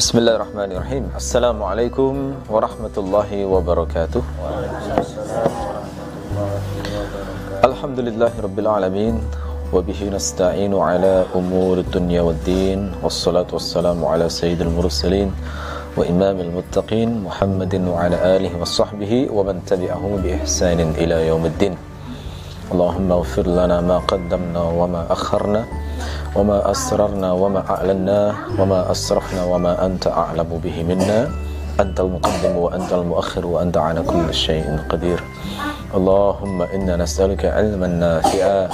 بسم الله الرحمن الرحيم السلام عليكم ورحمة الله وبركاته الحمد لله رب العالمين وبه نستعين على أمور الدنيا والدين والصلاة والسلام على سيد المرسلين وإمام المتقين محمد وعلى آله وصحبه ومن تبعهم بإحسان إلى يوم الدين اللهم اغفر لنا ما قدمنا وما أخرنا وما أسررنا وما أعلنا وما أسرفنا وما أنت أعلم به منا أنت المقدم وأنت المؤخر وأنت على كل شيء قدير. اللهم إنا نسألك علما نافعا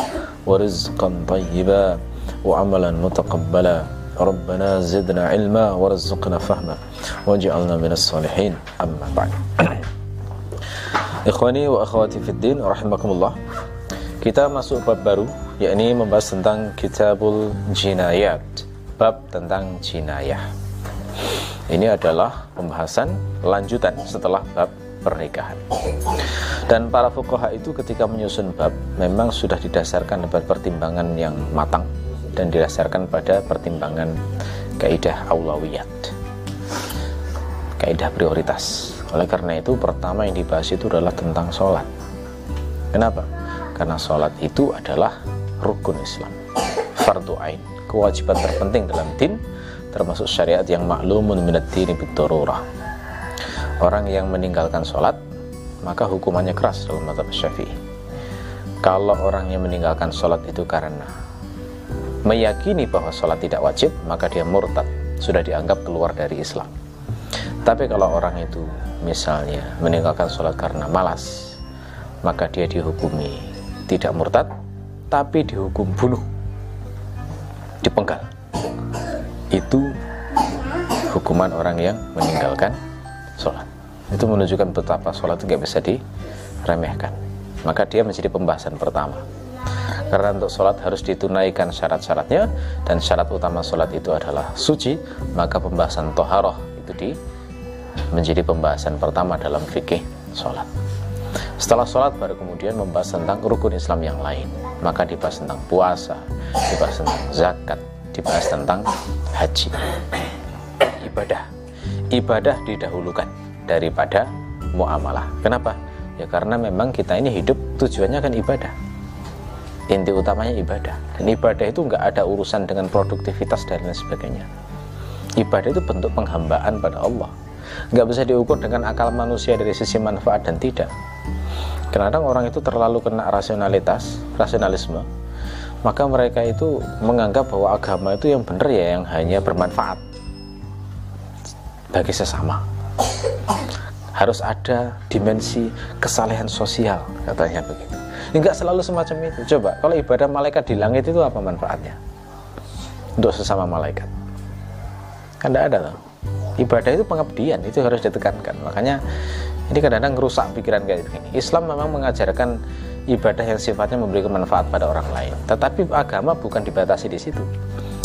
ورزقا طيبا وعملا متقبلا. ربنا زدنا علما ورزقنا فهما واجعلنا من الصالحين. أما بعد. إخواني وأخواتي في الدين رحمكم الله. Kita masuk bab baru yakni membahas tentang Kitabul Jinayat. Bab tentang jinayah. Ini adalah pembahasan lanjutan setelah bab pernikahan. Dan para fuqaha itu ketika menyusun bab memang sudah didasarkan pada pertimbangan yang matang dan didasarkan pada pertimbangan kaidah aulawiyat kaidah prioritas. Oleh karena itu pertama yang dibahas itu adalah tentang sholat. Kenapa? Karena sholat itu adalah rukun Islam. Fardu ain kewajiban terpenting dalam din termasuk syariat yang maklumun minad dini bitururah orang yang meninggalkan sholat maka hukumannya keras dalam mata syafi'i. Kalau orang yang meninggalkan sholat itu karena meyakini bahwa sholat tidak wajib maka dia murtad sudah dianggap keluar dari Islam. Tapi kalau orang itu misalnya meninggalkan sholat karena malas maka dia dihukumi tidak murtad tapi dihukum bunuh. Dipenggal. Itu hukuman orang yang meninggalkan sholat. Itu menunjukkan betapa sholat itu gak bisa diremehkan. Maka dia menjadi pembahasan pertama. Karena untuk sholat harus ditunaikan syarat-syaratnya dan syarat utama sholat itu adalah suci maka pembahasan toharoh itu di menjadi pembahasan pertama dalam fikih sholat setelah sholat baru kemudian membahas tentang rukun Islam yang lain. Maka dibahas tentang puasa, dibahas tentang zakat, dibahas tentang haji. Ibadah. Ibadah didahulukan daripada muamalah. Kenapa? Ya karena memang kita ini hidup tujuannya kan ibadah. Inti utamanya ibadah. Dan ibadah itu nggak ada urusan dengan produktivitas dan lain sebagainya. Ibadah itu bentuk penghambaan pada Allah. Nggak bisa diukur dengan akal manusia dari sisi manfaat dan tidak. Kadang orang itu terlalu kena rasionalitas rasionalisme maka mereka itu menganggap bahwa agama itu yang benar ya yang hanya bermanfaat bagi sesama. Harus ada dimensi kesalehan sosial katanya begitu. Enggak selalu semacam itu. Coba kalau ibadah malaikat di langit itu apa manfaatnya? Untuk sesama malaikat. Kan tidak ada loh ibadah itu pengabdian itu harus ditekankan makanya ini kadang-kadang merusak pikiran kayak begini. Islam memang mengajarkan ibadah yang sifatnya memberi manfaat pada orang lain. Tetapi agama bukan dibatasi di situ.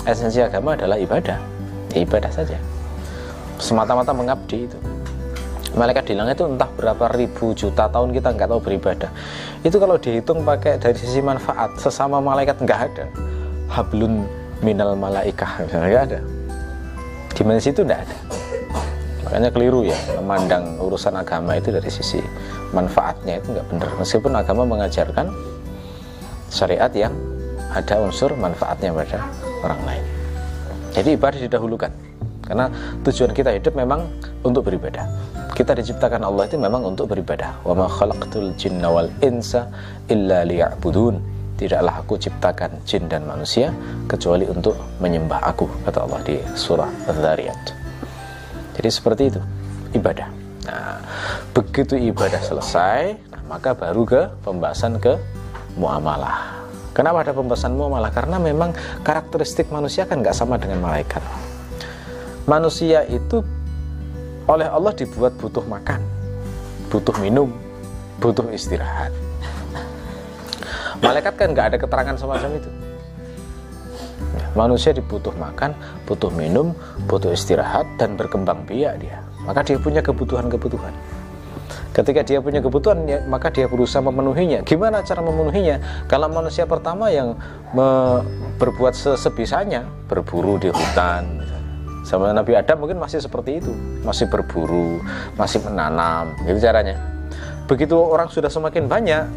Esensi agama adalah ibadah. Ya, ibadah saja. Semata-mata mengabdi itu. Malaikat di itu entah berapa ribu juta tahun kita nggak tahu beribadah. Itu kalau dihitung pakai dari sisi manfaat sesama malaikat nggak ada. Hablun minal malaikah nggak ada. Dimensi itu nggak ada makanya keliru ya memandang urusan agama itu dari sisi manfaatnya itu nggak benar. Meskipun agama mengajarkan syariat yang ada unsur manfaatnya pada orang lain. Jadi ibadah didahulukan. Karena tujuan kita hidup memang untuk beribadah. Kita diciptakan Allah itu memang untuk beribadah. Wa ma khalaqtul jinna wal insa illa liya'budun. Tidaklah aku ciptakan jin dan manusia kecuali untuk menyembah aku kata Allah di surah Az-Zariyat jadi seperti itu ibadah. Nah, begitu ibadah selesai, nah, maka baru ke pembahasan ke muamalah. Kenapa ada pembahasan muamalah? Karena memang karakteristik manusia kan nggak sama dengan malaikat. Manusia itu oleh Allah dibuat butuh makan, butuh minum, butuh istirahat. Malaikat kan nggak ada keterangan semacam itu. Manusia dibutuh makan, butuh minum, butuh istirahat dan berkembang biak dia. Maka dia punya kebutuhan-kebutuhan. Ketika dia punya kebutuhan, ya, maka dia berusaha memenuhinya. Gimana cara memenuhinya? Kalau manusia pertama yang berbuat sesebisanya, berburu di hutan, Sama Nabi Adam mungkin masih seperti itu, masih berburu, masih menanam, gitu caranya. Begitu orang sudah semakin banyak,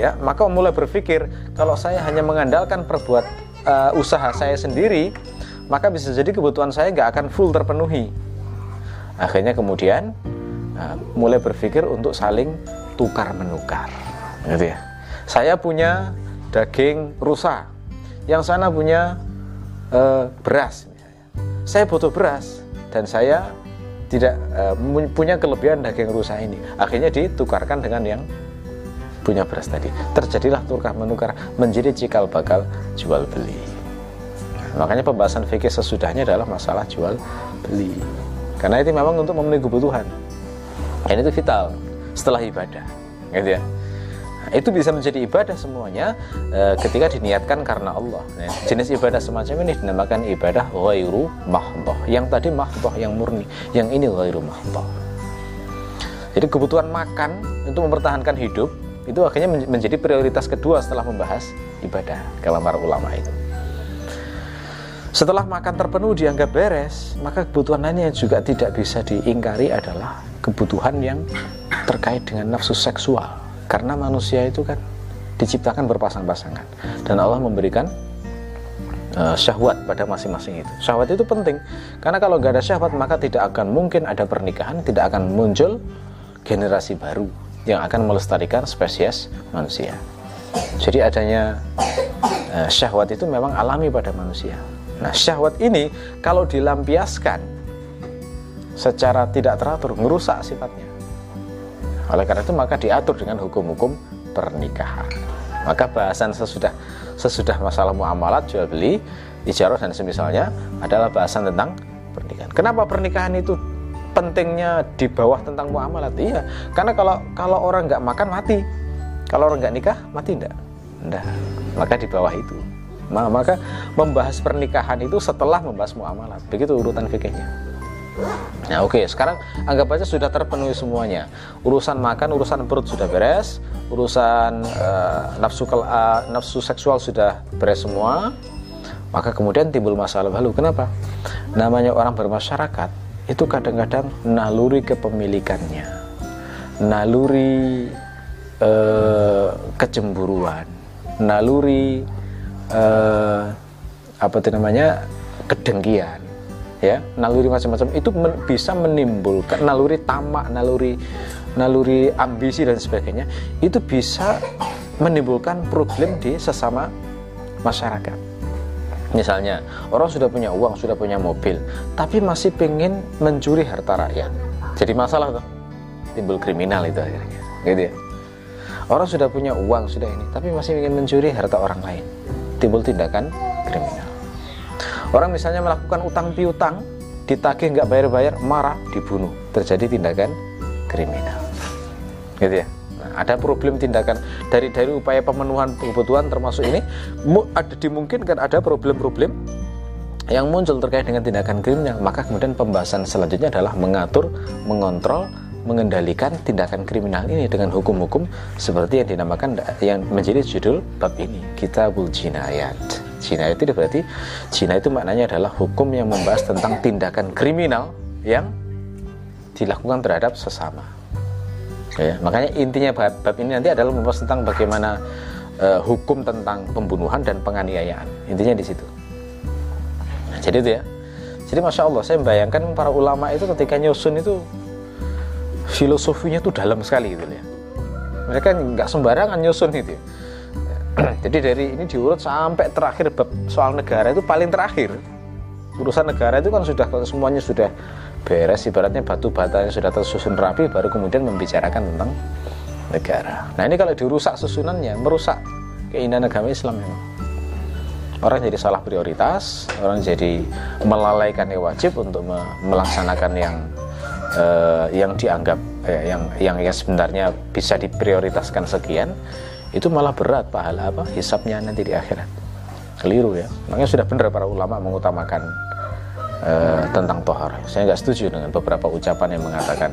ya maka mulai berpikir kalau saya hanya mengandalkan perbuat uh, usaha saya sendiri, maka bisa jadi kebutuhan saya nggak akan full terpenuhi. Akhirnya kemudian uh, mulai berpikir untuk saling tukar menukar, gitu ya. Saya punya daging rusa, yang sana punya uh, beras saya butuh beras dan saya tidak uh, punya kelebihan daging rusa ini. Akhirnya ditukarkan dengan yang punya beras tadi. Terjadilah tukar menukar menjadi cikal bakal jual beli. makanya pembahasan fikih sesudahnya adalah masalah jual beli. Karena itu memang untuk memenuhi kebutuhan. Dan itu vital setelah ibadah. Gitu ya. Nah, itu bisa menjadi ibadah semuanya e, ketika diniatkan karena Allah. Nah, jenis ibadah semacam ini dinamakan ibadah ghairu mahdhah. Yang tadi mahdhah yang murni, yang ini ghairu mahdhah. Jadi kebutuhan makan untuk mempertahankan hidup itu akhirnya menjadi prioritas kedua setelah membahas ibadah kalau para ulama itu. Setelah makan terpenuh dianggap beres, maka kebutuhan lainnya juga tidak bisa diingkari adalah kebutuhan yang terkait dengan nafsu seksual karena manusia itu kan diciptakan berpasang-pasangan dan Allah memberikan uh, syahwat pada masing-masing itu. Syahwat itu penting karena kalau nggak ada syahwat maka tidak akan mungkin ada pernikahan, tidak akan muncul generasi baru yang akan melestarikan spesies manusia. Jadi adanya uh, syahwat itu memang alami pada manusia. Nah, syahwat ini kalau dilampiaskan secara tidak teratur merusak sifatnya. Oleh karena itu maka diatur dengan hukum-hukum pernikahan. Maka bahasan sesudah sesudah masalah muamalat jual beli, ijarah dan semisalnya adalah bahasan tentang pernikahan. Kenapa pernikahan itu pentingnya di bawah tentang muamalat? Iya, karena kalau kalau orang nggak makan mati, kalau orang nggak nikah mati enggak? Enggak. Maka di bawah itu. Maka membahas pernikahan itu setelah membahas muamalat. Begitu urutan fikihnya. Nah oke, okay. sekarang anggap aja sudah terpenuhi semuanya. Urusan makan, urusan perut sudah beres, urusan uh, nafsu uh, nafsu seksual sudah beres semua. Maka kemudian timbul masalah baru. Kenapa? Namanya orang bermasyarakat itu kadang-kadang naluri kepemilikannya, naluri uh, kecemburuan, naluri uh, apa itu namanya kedengkian ya. Naluri macam-macam. Itu men bisa menimbulkan naluri tamak naluri naluri ambisi dan sebagainya. Itu bisa menimbulkan problem di sesama masyarakat misalnya orang sudah punya uang sudah punya mobil tapi masih pengen mencuri harta rakyat jadi masalah tuh timbul kriminal itu akhirnya gitu ya orang sudah punya uang sudah ini tapi masih ingin mencuri harta orang lain timbul tindakan kriminal Orang misalnya melakukan utang piutang, ditagih nggak bayar-bayar, marah, dibunuh. Terjadi tindakan kriminal. Gitu ya. Ada problem tindakan dari dari upaya pemenuhan kebutuhan termasuk ini ada dimungkinkan ada problem-problem yang muncul terkait dengan tindakan kriminal maka kemudian pembahasan selanjutnya adalah mengatur mengontrol mengendalikan tindakan kriminal ini dengan hukum-hukum seperti yang dinamakan yang menjadi judul bab ini kitabul jinayat Cina itu berarti Cina itu maknanya adalah hukum yang membahas tentang tindakan kriminal yang dilakukan terhadap sesama. Ya, makanya intinya bab, bab ini nanti adalah membahas tentang bagaimana uh, hukum tentang pembunuhan dan penganiayaan. Intinya di situ. Nah, jadi itu ya. Jadi masya Allah, saya membayangkan para ulama itu ketika nyusun itu filosofinya itu dalam sekali gitu ya. Mereka nggak sembarangan nyusun itu. Ya jadi dari ini diurut sampai terakhir bab soal negara itu paling terakhir urusan negara itu kan sudah semuanya sudah beres ibaratnya batu batanya sudah tersusun rapi baru kemudian membicarakan tentang negara. Nah ini kalau dirusak susunannya merusak keindahan agama Islam memang orang jadi salah prioritas orang jadi melalaikan yang wajib untuk melaksanakan yang eh, yang dianggap eh, yang yang yang sebenarnya bisa diprioritaskan sekian itu malah berat pahala apa? Hisapnya nanti di akhirat. Keliru ya. Makanya sudah benar para ulama mengutamakan uh, tentang tohar. Saya nggak setuju dengan beberapa ucapan yang mengatakan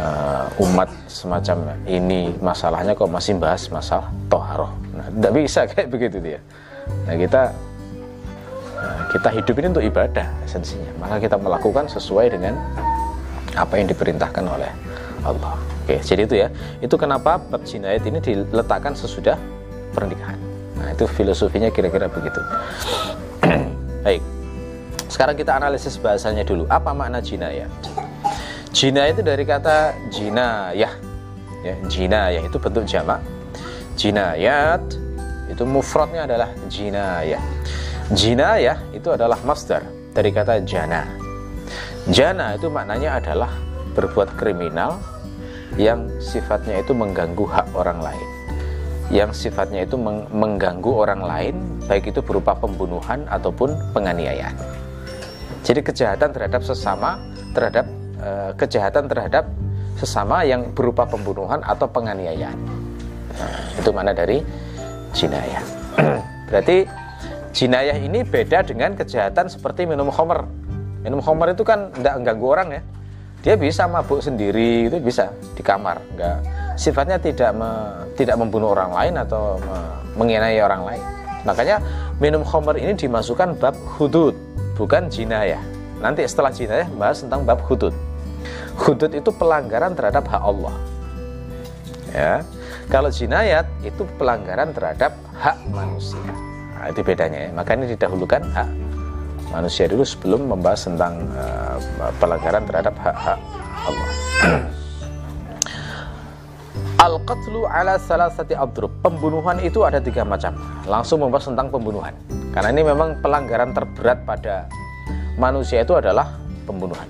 uh, umat semacam ini masalahnya kok masih bahas masalah toharoh nah tidak bisa kayak begitu dia. Nah kita uh, kita hidup ini untuk ibadah esensinya. Maka kita melakukan sesuai dengan apa yang diperintahkan oleh Allah. Oke jadi itu ya. Itu kenapa bab jinayat ini diletakkan sesudah pernikahan. Nah itu filosofinya kira-kira begitu. Baik sekarang kita analisis bahasanya dulu. Apa makna jinayat jinayat itu dari kata jinayah. Ya jinayah itu bentuk jamak jinayat itu mufradnya adalah jinayah. Jinayah itu adalah masdar dari kata jana. Jana itu maknanya adalah berbuat kriminal yang sifatnya itu mengganggu hak orang lain. Yang sifatnya itu mengganggu orang lain baik itu berupa pembunuhan ataupun penganiayaan jadi kejahatan terhadap sesama terhadap e, kejahatan terhadap sesama yang berupa pembunuhan atau penganiayaan. Nah, itu mana dari jinayah. Berarti jinayah ini beda dengan kejahatan seperti minum homer minum homer itu kan tidak mengganggu orang ya. Dia bisa mabuk sendiri itu bisa di kamar. Enggak sifatnya tidak me, tidak membunuh orang lain atau me, mengenai orang lain. Makanya minum homer ini dimasukkan bab hudud bukan jinayah nanti setelah jinayah bahas tentang bab hudud hudud itu pelanggaran terhadap hak Allah ya kalau jinayat itu pelanggaran terhadap hak manusia. Nah, itu bedanya ya. Makanya didahulukan hak manusia dulu sebelum membahas tentang uh, pelanggaran terhadap hak-hak Allah. Al-qatlu ala salasati adrub. Pembunuhan itu ada tiga macam. Langsung membahas tentang pembunuhan. Karena ini memang pelanggaran terberat pada manusia itu adalah pembunuhan.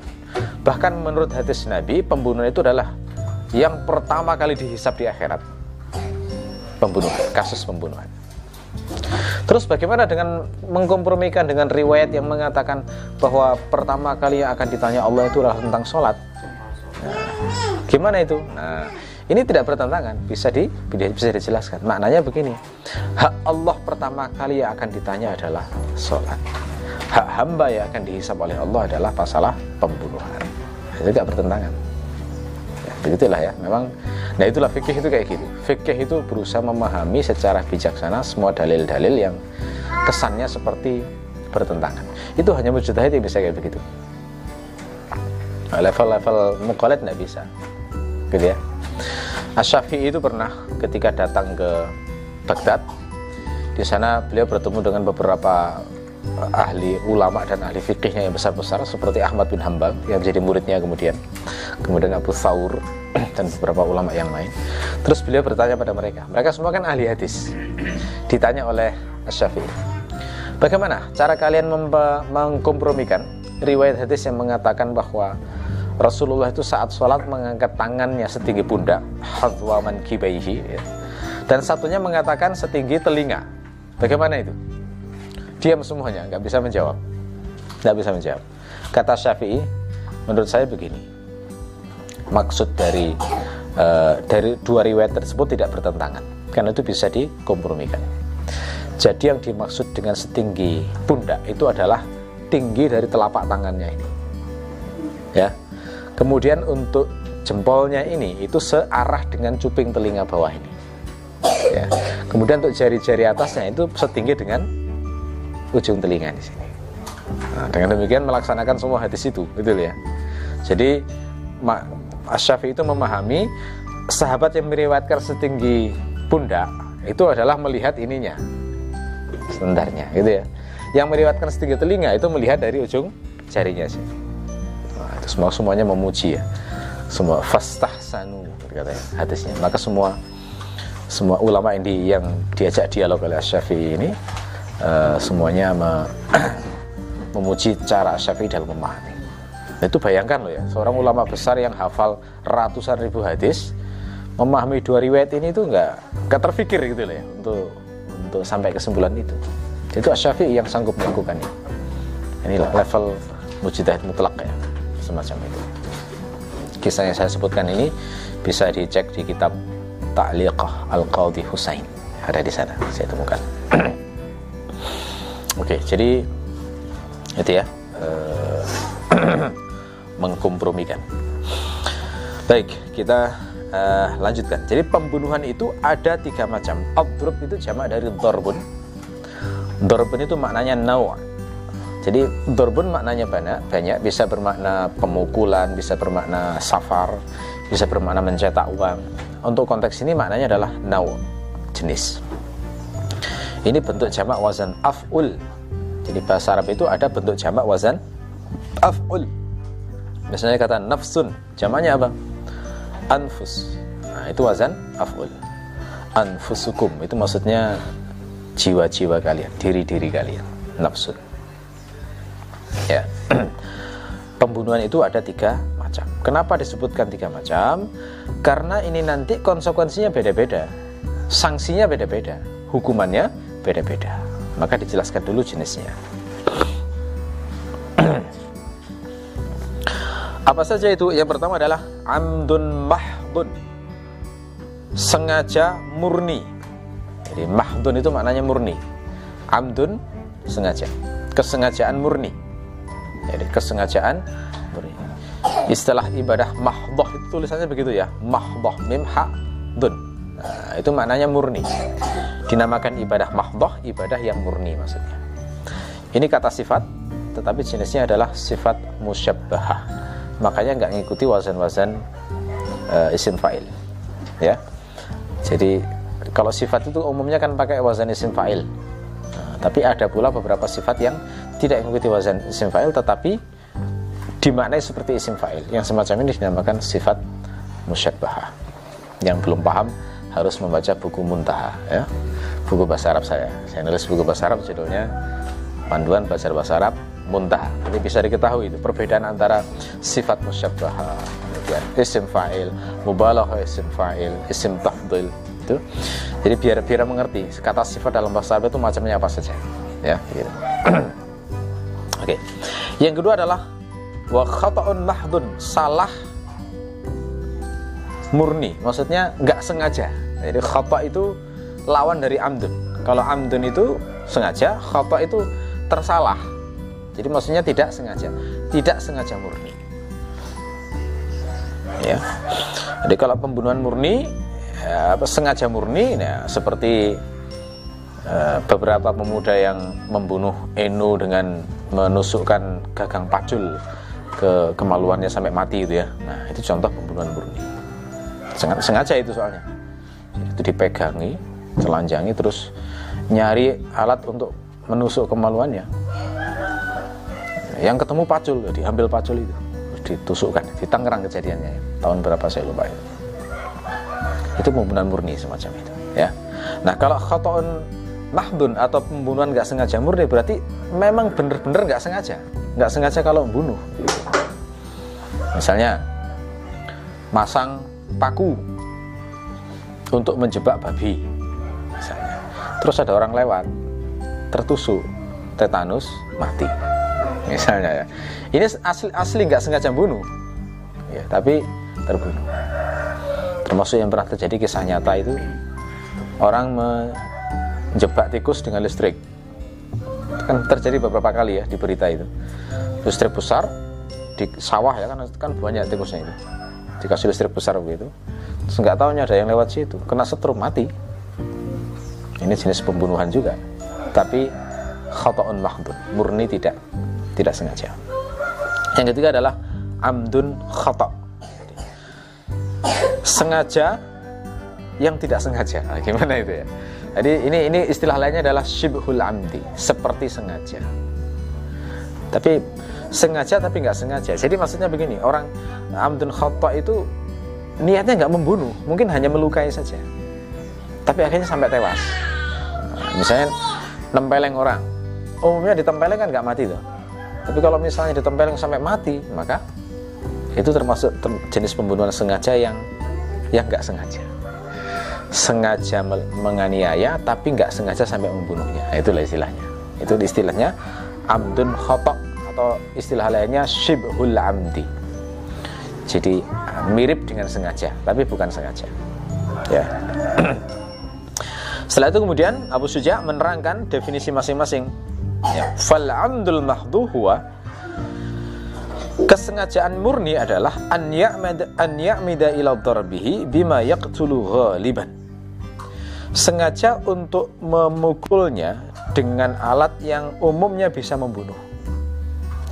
Bahkan menurut hadis Nabi, pembunuhan itu adalah yang pertama kali dihisap di akhirat pembunuhan, kasus pembunuhan. Terus bagaimana dengan mengkompromikan dengan riwayat yang mengatakan bahwa pertama kali yang akan ditanya Allah itu adalah tentang sholat? Nah, gimana itu? Nah, ini tidak bertentangan, bisa di bisa dijelaskan. Maknanya begini, hak Allah pertama kali yang akan ditanya adalah sholat. Hak hamba yang akan dihisap oleh Allah adalah masalah pembunuhan. Itu tidak bertentangan. Ya, begitulah ya. Memang Nah itulah fikih itu kayak gitu. Fikih itu berusaha memahami secara bijaksana semua dalil-dalil yang kesannya seperti bertentangan. Itu hanya mujtahid yang bisa kayak begitu. Nah, level-level mukolet nggak bisa, gitu ya. Asyafi'i itu pernah ketika datang ke Baghdad, di sana beliau bertemu dengan beberapa ahli ulama dan ahli fikihnya yang besar-besar seperti Ahmad bin Hambal yang menjadi muridnya kemudian kemudian Abu Thawr dan beberapa ulama yang lain. Terus beliau bertanya pada mereka. Mereka semua kan ahli hadis. Ditanya oleh Asy-Syafi'i. Bagaimana cara kalian mengkompromikan riwayat hadis yang mengatakan bahwa Rasulullah itu saat sholat mengangkat tangannya setinggi pundak, hadwaman kibaihi, ya. dan satunya mengatakan setinggi telinga. Bagaimana itu? Diam semuanya, nggak bisa menjawab. Nggak bisa menjawab. Kata Syafi'i, menurut saya begini, maksud dari uh, dari dua riwayat tersebut tidak bertentangan karena itu bisa dikompromikan. Jadi yang dimaksud dengan setinggi pundak itu adalah tinggi dari telapak tangannya ini. Ya. Kemudian untuk jempolnya ini itu searah dengan cuping telinga bawah ini. Ya. Kemudian untuk jari-jari atasnya itu setinggi dengan ujung telinga di sini. Nah, dengan demikian melaksanakan semua hadis itu, betul ya. Jadi Asyafi itu memahami sahabat yang meriwayatkan setinggi pundak itu adalah melihat ininya standarnya gitu ya yang meriwayatkan setinggi telinga itu melihat dari ujung jarinya sih semua semuanya memuji ya. Semua fastah sanu katanya hadisnya. Maka semua semua ulama yang, di, yang diajak dialog oleh Syafi'i ini uh, semuanya me, memuji cara Syafi'i dalam memahami. Itu bayangkan loh ya, seorang ulama besar yang hafal ratusan ribu hadis memahami dua riwayat ini itu nggak nggak terfikir gitu loh ya untuk untuk sampai kesimpulan itu. Itu Asyafi'i yang sanggup melakukannya. Inilah level mujtahid mutlak ya, semacam itu. Kisah yang saya sebutkan ini bisa dicek di kitab Ta'liqah Al-Qadhi Husain. Ada di sana, saya temukan. Oke, jadi itu ya. Uh, mengkompromikan. Baik, kita uh, lanjutkan. Jadi pembunuhan itu ada tiga macam. Abdrub itu jamak dari dorbun. Dorbun itu maknanya nawa. Jadi dorbun maknanya banyak, banyak bisa bermakna pemukulan, bisa bermakna safar, bisa bermakna mencetak uang. Untuk konteks ini maknanya adalah nau, jenis. Ini bentuk jamak wazan af'ul. Jadi bahasa Arab itu ada bentuk jamak wazan af'ul. Biasanya kata nafsun, jamaknya apa? Anfus. Nah, itu wazan af'ul. Anfusukum itu maksudnya jiwa-jiwa kalian, diri-diri kalian, nafsun. Ya. Pembunuhan itu ada tiga macam. Kenapa disebutkan tiga macam? Karena ini nanti konsekuensinya beda-beda, sanksinya beda-beda, hukumannya beda-beda. Maka dijelaskan dulu jenisnya. Apa saja itu? Yang pertama adalah amdun mahdun. Sengaja murni. Jadi mahdun itu maknanya murni. Amdun sengaja. Kesengajaan murni. Jadi kesengajaan murni. Istilah ibadah mahdoh itu tulisannya begitu ya. Mahdoh mim ha dun. Nah, itu maknanya murni. Dinamakan ibadah mahdoh, ibadah yang murni maksudnya. Ini kata sifat, tetapi jenisnya adalah sifat musyabbahah. Makanya nggak ngikuti wazan-wazan uh, isim fa'il. Ya. Jadi kalau sifat itu umumnya kan pakai wazan isim fa'il. Tapi ada pula beberapa sifat yang tidak mengikuti wazan isim fa'il tetapi dimaknai seperti isim fa'il. Yang semacam ini dinamakan sifat musyabbahah. Yang belum paham harus membaca buku Muntaha ya. Buku bahasa Arab saya. Saya nulis buku bahasa Arab judulnya Panduan Belajar Bahasa Arab Muntaha. Ini bisa diketahui itu perbedaan antara sifat musyabbahah, kemudian isim fa'il, mubalaghah isim fa'il, isim tafdil itu. Jadi biar biar mengerti kata sifat dalam bahasa Arab itu macamnya apa saja. Ya, gitu. Oke. Okay. Yang kedua adalah wa khata'un mahdun, salah murni. Maksudnya nggak sengaja. Jadi khata itu lawan dari amdun. Kalau amdun itu sengaja, khata itu tersalah. Jadi maksudnya tidak sengaja, tidak sengaja murni. Ya. Jadi kalau pembunuhan murni, ya, sengaja murni, ya, seperti uh, beberapa pemuda yang membunuh Enu dengan menusukkan gagang pacul ke kemaluannya sampai mati itu ya. Nah itu contoh pembunuhan murni. Sengaja, itu soalnya. Itu dipegangi, telanjangi, terus nyari alat untuk menusuk kemaluannya yang ketemu pacul diambil pacul itu ditusukkan di Tangerang kejadiannya tahun berapa saya lupa itu itu pembunuhan murni semacam itu ya. Nah kalau khotoun mahdun atau pembunuhan nggak sengaja murni berarti memang benar-benar nggak sengaja. Nggak sengaja kalau membunuh misalnya masang paku untuk menjebak babi misalnya. Terus ada orang lewat tertusuk tetanus mati misalnya ya. Ini asli asli nggak sengaja bunuh. Ya tapi terbunuh termasuk yang pernah terjadi kisah nyata itu orang menjebak tikus dengan listrik. Kan terjadi beberapa kali ya di berita itu. Listrik besar di sawah ya kan kan banyak tikusnya itu. Dikasih listrik besar begitu. Terus nggak tahunya ada yang lewat situ. Kena setrum mati. Ini jenis pembunuhan juga. Tapi khata'un mahdun murni tidak tidak sengaja. Yang ketiga adalah amdun khata' sengaja yang tidak sengaja. Nah, gimana itu ya? Jadi ini ini istilah lainnya adalah shibhul amdi seperti sengaja. Tapi sengaja tapi nggak sengaja. Jadi maksudnya begini orang amdun khata' itu niatnya nggak membunuh mungkin hanya melukai saja. Tapi akhirnya sampai tewas. Nah, misalnya nempeleng orang. Umumnya ditempeleng kan nggak mati tuh. Tapi kalau misalnya ditempeleng sampai mati maka itu termasuk jenis pembunuhan sengaja yang yang nggak sengaja. Sengaja menganiaya tapi nggak sengaja sampai membunuhnya. Nah, itulah istilahnya. Itu istilahnya amdun khotok atau istilah lainnya shibhul amdi. Jadi mirip dengan sengaja tapi bukan sengaja. Ya. Setelah itu kemudian Abu Suja menerangkan definisi masing-masing. Ya, fal amdul mahdu huwa kesengajaan murni adalah an ya'mid an ya'mida ila darbihi bima yaqtulu ghaliban. Sengaja untuk memukulnya dengan alat yang umumnya bisa membunuh.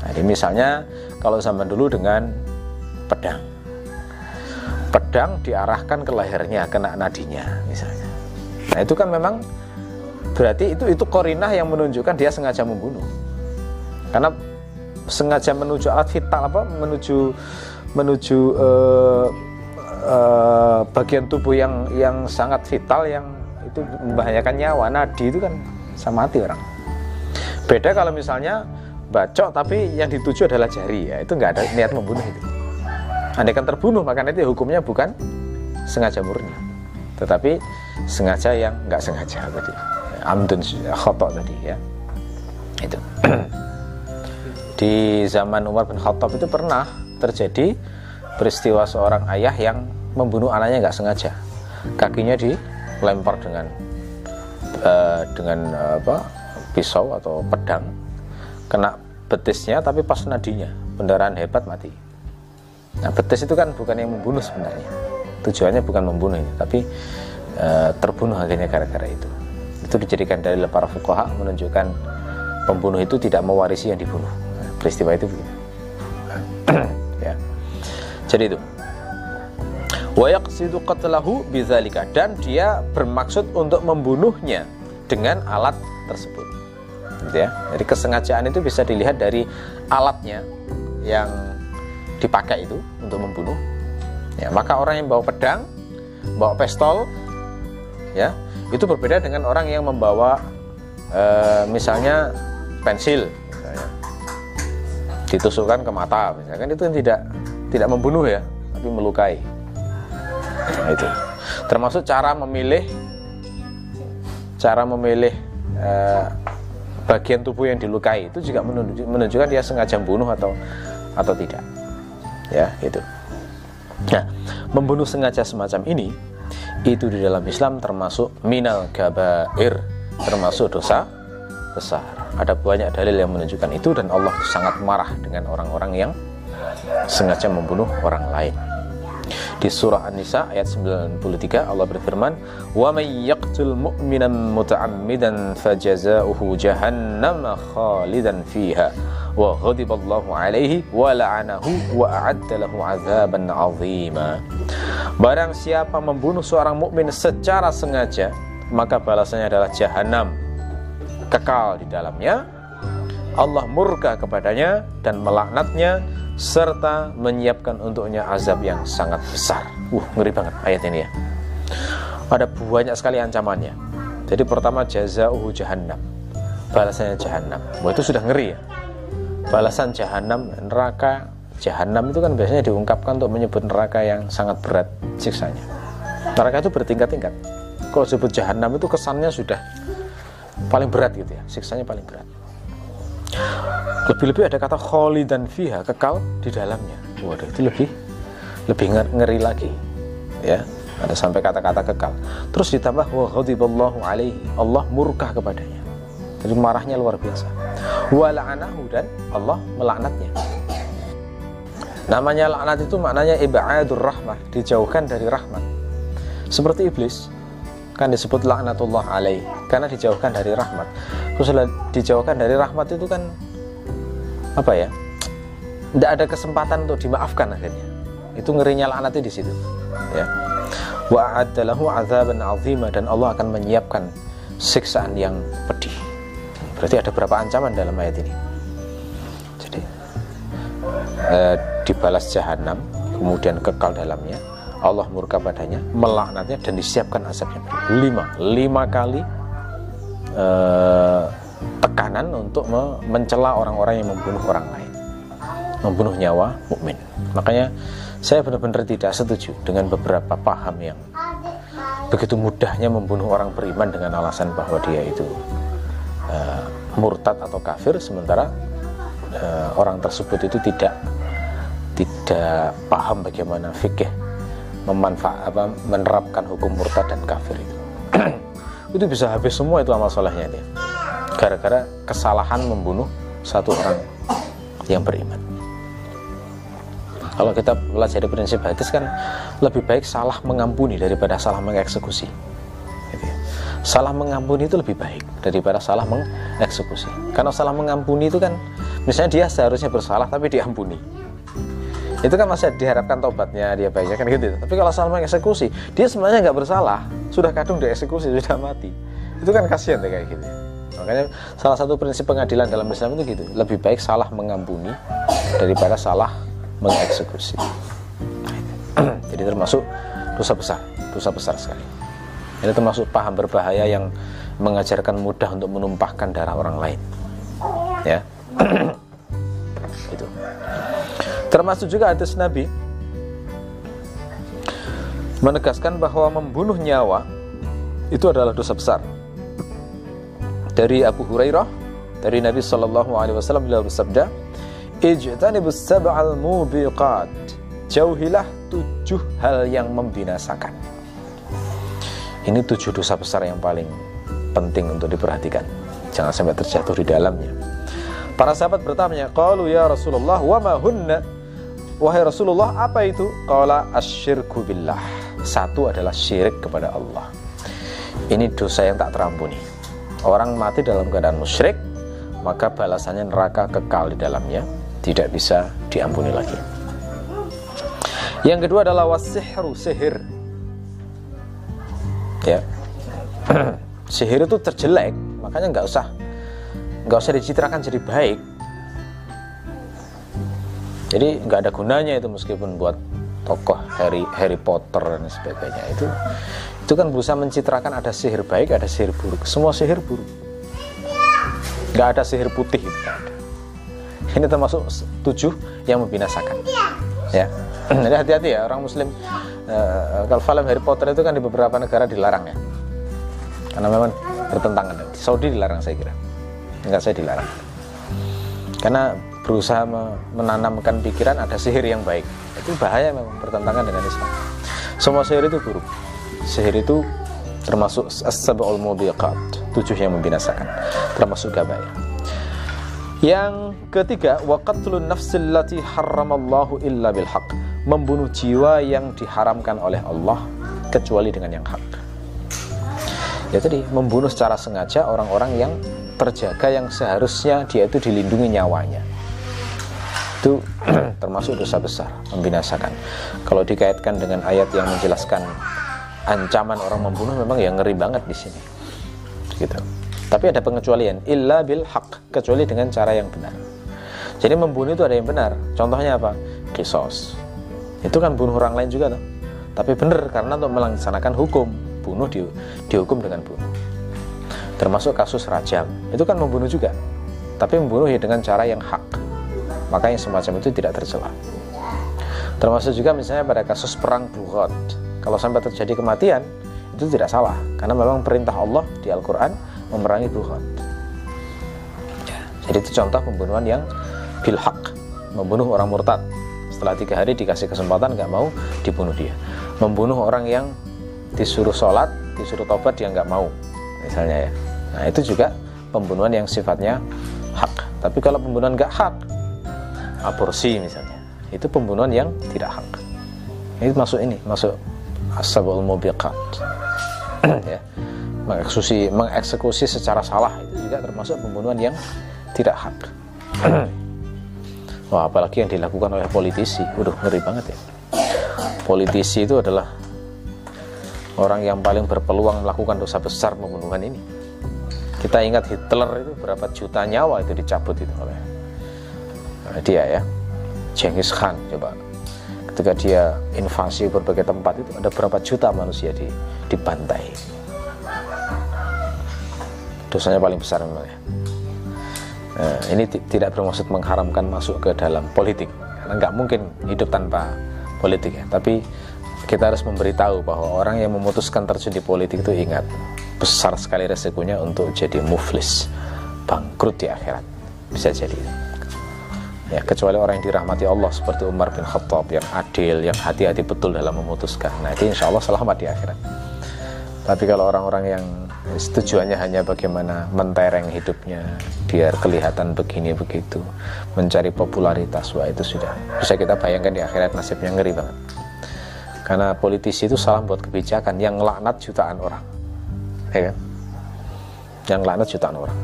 Nah, ini misalnya kalau zaman dulu dengan pedang. Pedang diarahkan ke lehernya, kena nadinya misalnya. Nah, itu kan memang berarti itu itu korinah yang menunjukkan dia sengaja membunuh. Karena sengaja menuju vital apa menuju menuju uh, uh, bagian tubuh yang yang sangat vital yang itu membahayakan nyawa. Nadi itu kan sama mati orang. Beda kalau misalnya bacok tapi yang dituju adalah jari ya. Itu nggak ada niat membunuh itu. Andai kan terbunuh maka nanti hukumnya bukan sengaja murni. Tetapi sengaja yang nggak sengaja tadi. Amdun khotok tadi ya. Itu di zaman Umar bin Khattab itu pernah terjadi peristiwa seorang ayah yang membunuh anaknya nggak sengaja. Kakinya dilempar dengan uh, dengan uh, apa pisau atau pedang. Kena betisnya tapi pas nadinya pendarahan hebat mati. Nah betis itu kan bukan yang membunuh sebenarnya. Tujuannya bukan membunuh tapi uh, terbunuh akhirnya gara-gara itu. Itu dijadikan dari para fuqaha menunjukkan pembunuh itu tidak mewarisi yang dibunuh peristiwa itu. Ya. Jadi itu. Wa yaqsidu qatlahu bidzalika dan dia bermaksud untuk membunuhnya dengan alat tersebut. Gitu ya. Jadi kesengajaan itu bisa dilihat dari alatnya yang dipakai itu untuk membunuh. Ya maka orang yang bawa pedang bawa pistol ya itu berbeda dengan orang yang membawa e, misalnya pensil ditusukkan ke mata misalkan itu tidak tidak membunuh ya tapi melukai. Nah, itu. Termasuk cara memilih cara memilih eh, bagian tubuh yang dilukai itu juga menunjukkan dia sengaja membunuh atau atau tidak. Ya itu. Nah membunuh sengaja semacam ini itu di dalam Islam termasuk minal gabair termasuk dosa besar ada banyak dalil yang menunjukkan itu dan Allah sangat marah dengan orang-orang yang sengaja membunuh orang lain di surah An-Nisa ayat 93 Allah berfirman, "Wa may yaqtul mu'minan muta'ammidan fajaza'uhu jahannam khalidan fiha wa ghadiballahu alaihi wa la'anahu wa a'adda lahu 'adzaban 'azima." Barang siapa membunuh seorang mukmin secara sengaja, maka balasannya adalah jahanam kekal di dalamnya. Allah murka kepadanya dan melaknatnya serta menyiapkan untuknya azab yang sangat besar. Uh, ngeri banget ayat ini ya. Ada banyak sekali ancamannya. Jadi pertama jazauhu jahannam. Balasannya jahannam. Wah, itu sudah ngeri ya. Balasan jahannam neraka Jahannam itu kan biasanya diungkapkan untuk menyebut neraka yang sangat berat siksanya. Neraka itu bertingkat-tingkat. Kalau disebut Jahannam itu kesannya sudah paling berat gitu ya, siksanya paling berat. Lebih-lebih ada kata kholi dan fiha, kekal di dalamnya. Waduh, itu lebih lebih ngeri lagi. Ya, ada sampai kata-kata kekal. Terus ditambah wa ghadiballahu alaihi. Allah murka kepadanya. Jadi marahnya luar biasa. Wa la'anahu dan Allah melaknatnya. Namanya laknat itu maknanya ibadur rahmah, dijauhkan dari rahmat. Seperti iblis, kan disebut laknatullah alaih karena dijauhkan dari rahmat. Terus dijauhkan dari rahmat itu kan apa ya tidak ada kesempatan untuk dimaafkan akhirnya. Itu ngerinya laknatnya di situ ya. Wa adalahu azaban azima dan Allah akan menyiapkan siksaan yang pedih. Berarti ada berapa ancaman dalam ayat ini? Jadi eh, dibalas jahanam kemudian kekal dalamnya Allah murka padanya melaknatnya dan disiapkan asapnya lima lima kali eh, tekanan untuk mencela orang-orang yang membunuh orang lain, membunuh nyawa mukmin. Makanya saya benar-benar tidak setuju dengan beberapa paham yang begitu mudahnya membunuh orang beriman dengan alasan bahwa dia itu uh, murtad atau kafir, sementara uh, orang tersebut itu tidak tidak paham bagaimana fikih memanfaat apa menerapkan hukum murtad dan kafir itu. itu bisa habis semua itu amal solehnya dia gara-gara kesalahan membunuh satu orang yang beriman. Kalau kita belajar prinsip hadis kan lebih baik salah mengampuni daripada salah mengeksekusi. Gitu ya. Salah mengampuni itu lebih baik daripada salah mengeksekusi. Karena salah mengampuni itu kan misalnya dia seharusnya bersalah tapi diampuni itu kan masih diharapkan tobatnya dia baiknya kan gitu. Tapi kalau salah mengeksekusi dia sebenarnya nggak bersalah. Sudah kadung dieksekusi sudah mati. Itu kan kasihan deh kayak gitu makanya salah satu prinsip pengadilan dalam Islam itu gitu. Lebih baik salah mengampuni daripada salah mengeksekusi. Jadi termasuk dosa besar dosa besar sekali. Ini termasuk paham berbahaya yang mengajarkan mudah untuk menumpahkan darah orang lain. Ya. Itu Termasuk juga hadis Nabi menegaskan bahwa membunuh nyawa itu adalah dosa besar. Dari Abu Hurairah, dari Nabi Shallallahu Alaihi Wasallam beliau bersabda, "Ijtanibus sab'al mubiqat." Jauhilah tujuh hal yang membinasakan. Ini tujuh dosa besar yang paling penting untuk diperhatikan. Jangan sampai terjatuh di dalamnya. Para sahabat bertanya, "Qalu ya Rasulullah, wa ma hunna?" Wahai Rasulullah, apa itu? Qala asyirku billah. Satu adalah syirik kepada Allah. Ini dosa yang tak terampuni. Orang mati dalam keadaan musyrik, maka balasannya neraka kekal di dalamnya, tidak bisa diampuni lagi. Yang kedua adalah wasihru, sihir. Ya. sihir itu terjelek, makanya nggak usah nggak usah dicitrakan jadi baik jadi nggak ada gunanya itu meskipun buat tokoh Harry Harry Potter dan sebagainya. Itu itu kan berusaha mencitrakan ada sihir baik ada sihir buruk. Semua sihir buruk. Nggak ada sihir putih itu ada. Ini termasuk tujuh yang membinasakan. Ya. Jadi hati-hati ya orang muslim. Uh, kalau film Harry Potter itu kan di beberapa negara dilarang ya. Karena memang bertentangan. Di Saudi dilarang saya kira. Enggak saya dilarang. Karena berusaha menanamkan pikiran ada sihir yang baik. Itu bahaya memang bertentangan dengan Islam. Semua sihir itu buruk. Sihir itu termasuk as-sab'ul mubiqat tujuh yang membinasakan termasuk gabaya. Yang ketiga waqatlun nafsil lati haramallahu illa bil haq. Membunuh jiwa yang diharamkan oleh Allah kecuali dengan yang hak. Ya tadi membunuh secara sengaja orang-orang yang terjaga yang seharusnya dia itu dilindungi nyawanya itu termasuk dosa besar membinasakan. Kalau dikaitkan dengan ayat yang menjelaskan ancaman orang membunuh memang yang ngeri banget di sini. Gitu. Tapi ada pengecualian illa bil haq kecuali dengan cara yang benar. Jadi membunuh itu ada yang benar. Contohnya apa? Kisos. Itu kan bunuh orang lain juga tuh tapi benar karena untuk melaksanakan hukum. Bunuh di, dihukum dengan bunuh. Termasuk kasus rajam. Itu kan membunuh juga. Tapi membunuh ya dengan cara yang hak maka yang semacam itu tidak tercela. Termasuk juga misalnya pada kasus perang Bukhot kalau sampai terjadi kematian itu tidak salah. Karena memang perintah Allah di Al-Quran memerangi Bukhot ya, jadi itu contoh pembunuhan yang bilhaq. Membunuh orang murtad. Setelah tiga hari dikasih kesempatan nggak mau dibunuh dia. Membunuh orang yang disuruh sholat disuruh tobat dia nggak mau misalnya ya. Nah itu juga pembunuhan yang sifatnya hak. Tapi kalau pembunuhan nggak hak aborsi misalnya. Itu pembunuhan yang tidak hak. Ini masuk ini masuk asabul mubiqat. Ya. Mengeksekusi mengeksekusi secara salah itu juga termasuk pembunuhan yang tidak hak. Wah apalagi yang dilakukan oleh politisi. Udah ngeri banget ya. Politisi itu adalah orang yang paling berpeluang melakukan dosa besar pembunuhan ini. Kita ingat Hitler itu berapa juta nyawa itu dicabut itu oleh dia ya. Genghis Khan coba. Ketika dia invasi berbagai tempat itu ada berapa juta manusia di dibantai. Dosanya paling besar memang ya. Nah, ini tidak bermaksud mengharamkan masuk ke dalam politik. Karena nggak mungkin hidup tanpa politik ya. Tapi kita harus memberitahu bahwa orang yang memutuskan terjun di politik itu ingat besar sekali resikonya untuk jadi muflis. Bangkrut di akhirat. Bisa jadi ya kecuali orang yang dirahmati Allah seperti Umar bin Khattab yang adil yang hati-hati betul dalam memutuskan. Nah itu insya Allah selamat di akhirat. Tapi kalau orang-orang yang tujuannya hanya bagaimana mentereng hidupnya biar kelihatan begini begitu mencari popularitas wah itu sudah. Bisa kita bayangkan di akhirat nasibnya ngeri banget. Karena politisi itu salah buat kebijakan yang laknat jutaan orang. Ya kan? Yang laknat jutaan orang.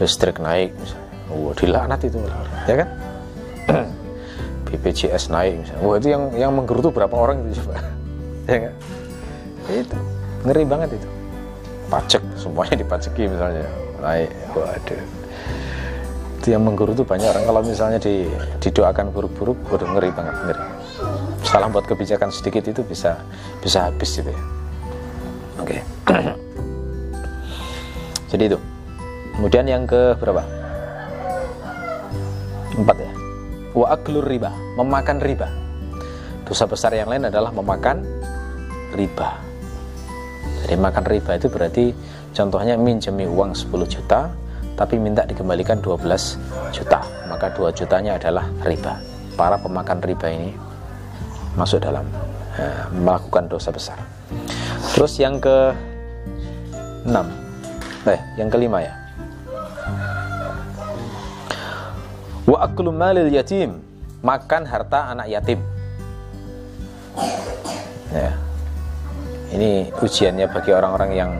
Listrik naik misalnya wah dilaknat itu. Ya kan? BPJS naik misalnya. Wah itu yang yang menggerutu berapa orang itu coba. Ya kan? Itu. Ngeri banget itu. Pajak semuanya dipajaki misalnya. Naik. Waduh. Itu yang menggerutu banyak orang. Kalau misalnya di, didoakan buruk-buruk waduh ngeri banget ngeri. Salah buat kebijakan sedikit itu bisa bisa habis gitu ya. Oke. Okay. jadi itu. Kemudian yang ke berapa empat ya. Wa aklur riba memakan riba. Dosa besar yang lain adalah memakan riba. Jadi makan riba itu berarti contohnya minjemi uang 10 juta tapi minta dikembalikan 12 juta. Maka 2 jutanya adalah riba. Para pemakan riba ini masuk dalam eh, melakukan dosa besar. Terus yang ke 6 eh yang kelima ya Wa aklu malil yatim, makan harta anak yatim. Ya. Ini ujiannya bagi orang-orang yang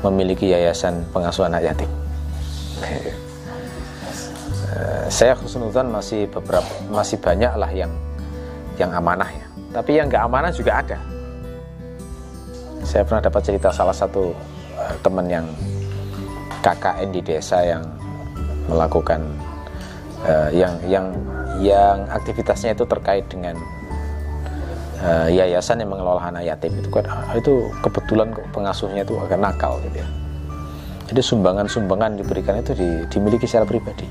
memiliki yayasan pengasuh anak yatim. Eh, saya khusnuzan masih beberapa masih banyak lah yang yang amanah ya. Tapi yang nggak amanah juga ada. Saya pernah dapat cerita salah satu uh, teman yang KKN di desa yang melakukan uh, yang yang yang aktivitasnya itu terkait dengan uh, yayasan yang mengelola anak yatim itu kan ah, itu kebetulan pengasuhnya itu agak nakal gitu ya. Jadi sumbangan-sumbangan diberikan itu di, dimiliki secara pribadi.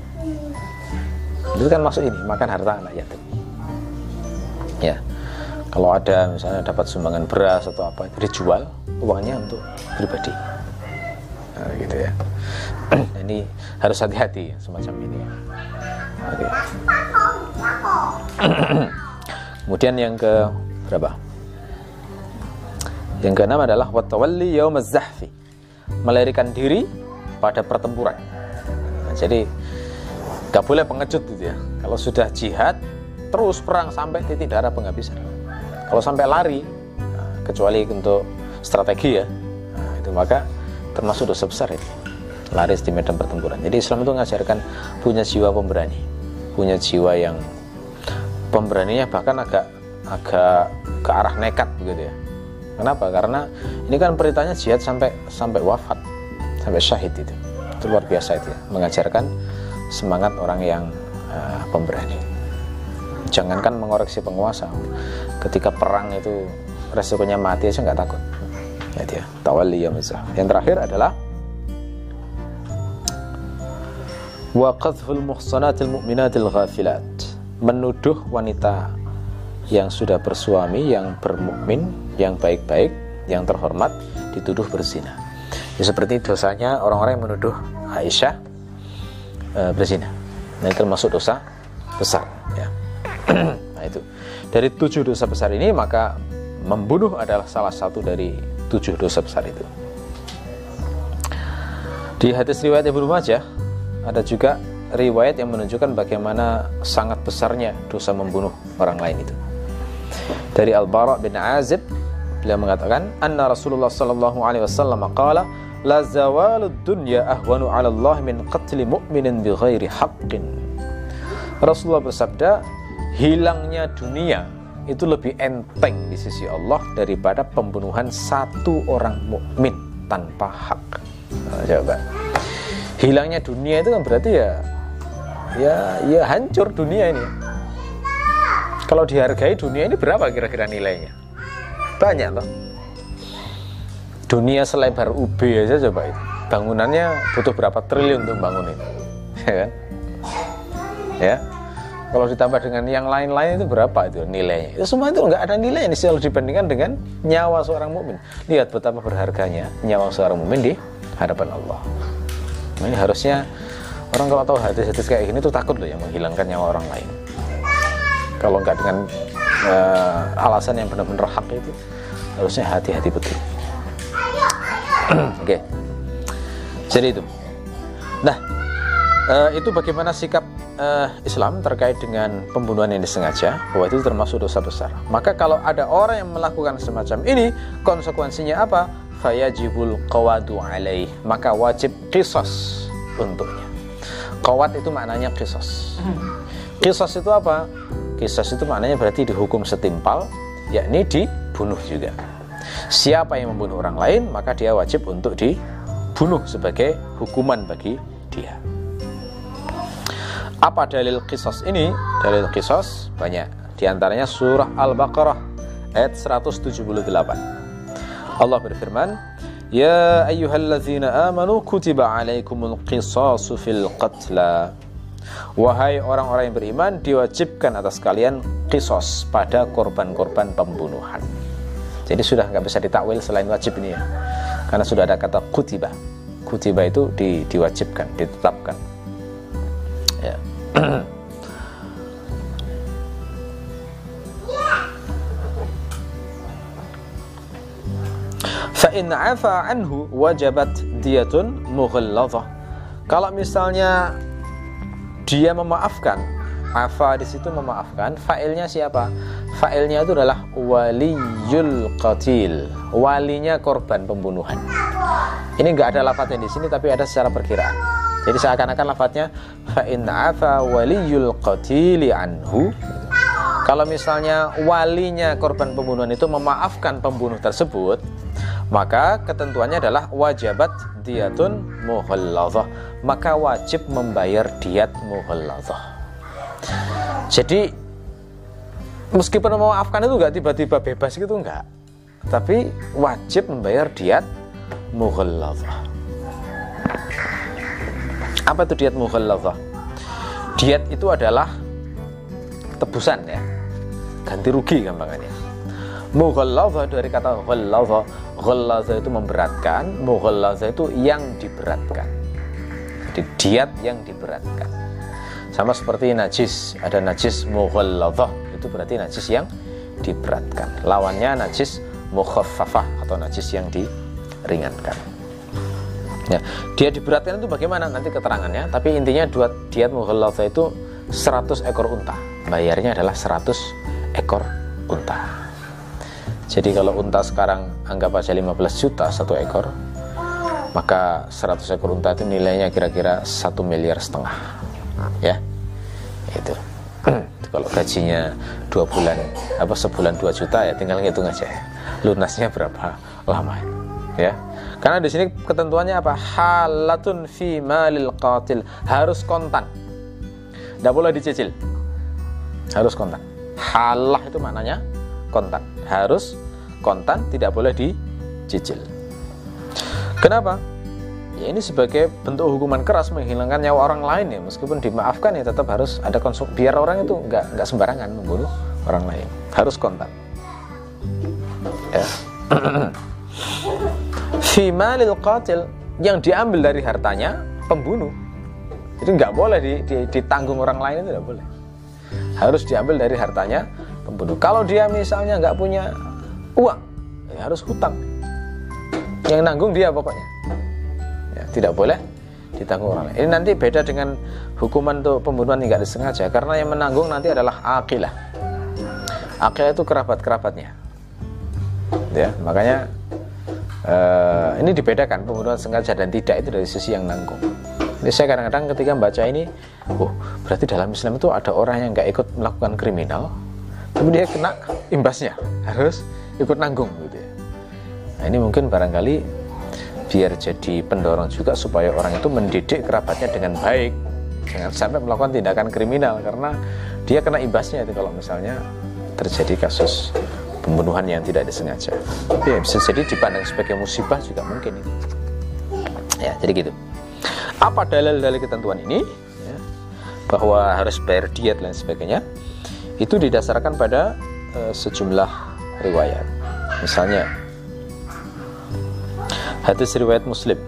Itu kan masuk ini makan harta anak yatim. Ya, kalau ada misalnya dapat sumbangan beras atau apa itu dijual uangnya untuk pribadi. Nah, gitu ya. ini harus hati-hati semacam ini. Oke. Kemudian yang ke berapa? Yang keenam adalah watawalli yaumaz zahfi. Melarikan diri pada pertempuran. Nah, jadi gak boleh pengecut gitu ya. Kalau sudah jihad terus perang sampai titik darah penghabisan. Kalau sampai lari, nah, kecuali untuk strategi ya, nah, itu maka termasuk dosa besar itu laris di medan pertempuran. Jadi Islam itu mengajarkan punya jiwa pemberani, punya jiwa yang pemberaninya bahkan agak agak ke arah nekat begitu ya. Kenapa? Karena ini kan beritanya jihad sampai sampai wafat, sampai syahid itu. Itu luar biasa itu ya, mengajarkan semangat orang yang uh, pemberani. Jangankan mengoreksi penguasa, ketika perang itu resikonya mati aja nggak takut. Ya dia, tawalli ya Yang terakhir adalah wa qadhful muhsanatil mu'minatil ghafilat menuduh wanita yang sudah bersuami yang bermukmin yang baik-baik yang terhormat dituduh berzina. Ya, seperti dosanya orang-orang yang menuduh Aisyah e, berzina. Nah itu termasuk dosa besar ya. Nah itu. Dari tujuh dosa besar ini maka membunuh adalah salah satu dari tujuh dosa besar itu. Di hadis riwayat Ibnu Majah ada juga riwayat yang menunjukkan bagaimana sangat besarnya dosa membunuh orang lain itu. Dari Al-Bara bin Azib beliau mengatakan anna Rasulullah sallallahu alaihi wasallam qala la zawalud dunya ahwanu 'ala Allah min qatli mu'minin bighairi haqqin. Rasulullah bersabda, hilangnya dunia itu lebih enteng di sisi Allah daripada pembunuhan satu orang mukmin tanpa hak. Nah, coba hilangnya dunia itu kan berarti ya ya ya hancur dunia ini. Kalau dihargai dunia ini berapa kira-kira nilainya? Banyak loh dunia selebar UB aja coba itu. Bangunannya butuh berapa triliun untuk bangun ini ya kan? Ya. Kalau ditambah dengan yang lain-lain itu berapa itu nilainya? Itu semua itu nggak ada nilainya kalau dibandingkan dengan nyawa seorang mukmin. Lihat betapa berharganya nyawa seorang mukmin di hadapan Allah Ini harusnya orang kalau tahu hadis-hadis kayak gini tuh takut loh yang menghilangkan nyawa orang lain. Kalau nggak dengan uh, alasan yang benar-benar hak itu, harusnya hati-hati betul. Oke, okay. jadi itu. Nah, uh, itu bagaimana sikap uh, Islam terkait dengan pembunuhan yang disengaja, bahwa itu termasuk dosa besar. Maka kalau ada orang yang melakukan semacam ini, konsekuensinya apa? Fayajibul qawadu alaih maka wajib kisos untuknya Kawat itu maknanya kisos. Kisos itu apa? Kisos itu maknanya berarti dihukum setimpal, yakni dibunuh juga. Siapa yang membunuh orang lain, maka dia wajib untuk dibunuh sebagai hukuman bagi dia. Apa dalil kisos ini? Dalil kisos banyak. Di antaranya surah Al-Baqarah ayat 178. Allah berfirman, Ya ayyuhalladzina amanu kutiba alaikumul qisasu fil qatla. Wahai orang-orang yang beriman, diwajibkan atas kalian kisos pada korban-korban pembunuhan. Jadi sudah nggak bisa ditakwil selain wajib ini ya. Karena sudah ada kata kutiba. Kutiba itu di, diwajibkan, ditetapkan. Ya. Fa'in afa anhu wajabat diyatun mughalladhah. Kalau misalnya dia memaafkan, afa di situ memaafkan, fa'ilnya siapa? Fa'ilnya itu adalah waliyul qatil, walinya korban pembunuhan. Ini enggak ada lafadznya di sini tapi ada secara perkiraan. Jadi seakan-akan lafadznya fa'in afa waliyul qatili anhu kalau misalnya walinya korban pembunuhan itu memaafkan pembunuh tersebut, maka ketentuannya adalah wajabat diatun muhalladhah. Maka wajib membayar diat muhalladhah. Jadi meskipun memaafkan itu enggak tiba-tiba bebas gitu enggak. Tapi wajib membayar diat muhalladhah. Apa itu diat muhalladhah? Diat itu adalah tebusan ya ganti rugi gampangannya mughalladha dari kata ghalladha ghalladha itu memberatkan mughalladha itu yang diberatkan. Jadi diat yang diberatkan. Sama seperti najis ada najis mughalladha itu berarti najis yang diberatkan. Lawannya najis mukhaffafah atau najis yang diringankan. Ya dia diberatkan itu bagaimana? Nanti keterangannya tapi intinya dua diat mughalladha itu 100 ekor unta. Bayarnya adalah 100 ekor unta. Jadi kalau unta sekarang anggap aja 15 juta satu ekor, maka 100 ekor unta itu nilainya kira-kira satu miliar setengah. Ya, itu. kalau gajinya dua bulan, apa sebulan 2 juta ya tinggal ngitung aja. Lunasnya berapa lama? Ya, karena di sini ketentuannya apa? Halatun fi malil qatil harus kontan. Tidak boleh dicicil. Harus kontan halah itu maknanya kontan harus kontan tidak boleh dicicil kenapa? Ya ini sebagai bentuk hukuman keras menghilangkan nyawa orang lain ya. Meskipun dimaafkan ya tetap harus ada konsum biar orang itu nggak nggak sembarangan membunuh orang lain. Harus kontan. Ya. Fimalil qatil yang diambil dari hartanya pembunuh. Jadi nggak boleh ditanggung orang lain itu tidak boleh. Harus diambil dari hartanya pembunuh. Kalau dia misalnya nggak punya uang, ya harus hutang. Yang nanggung dia pokoknya. Ya, tidak boleh ditanggung orang lain. Ini nanti beda dengan hukuman untuk pembunuhan yang nggak disengaja, karena yang menanggung nanti adalah akilah. Akilah itu kerabat-kerabatnya. Ya, makanya uh, ini dibedakan pembunuhan sengaja dan tidak itu dari sisi yang nanggung. Jadi saya kadang-kadang ketika membaca ini, oh berarti dalam Islam itu ada orang yang nggak ikut melakukan kriminal, tapi dia kena imbasnya, harus ikut nanggung gitu ya. Nah ini mungkin barangkali biar jadi pendorong juga supaya orang itu mendidik kerabatnya dengan baik, jangan sampai melakukan tindakan kriminal karena dia kena imbasnya itu kalau misalnya terjadi kasus pembunuhan yang tidak disengaja. Ya, bisa jadi dipandang sebagai musibah juga mungkin itu. Ya, jadi gitu. Apa dalil dari ketentuan ini? Ya, bahwa harus bayar diet dan sebagainya. Itu didasarkan pada uh, sejumlah riwayat. Misalnya hadis riwayat Muslim,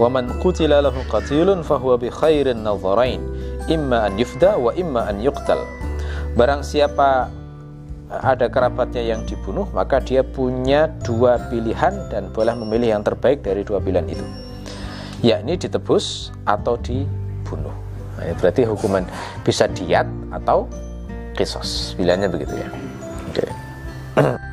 "Wa man qutila lahu qatilun fahuwa bi khairin nadharain, imma an yufda wa imma an yuqtal." Barang siapa ada kerabatnya yang dibunuh, maka dia punya dua pilihan dan boleh memilih yang terbaik dari dua pilihan itu yakni ditebus atau dibunuh. Nah, ini berarti hukuman bisa diat atau kisos bilangnya begitu ya oke okay.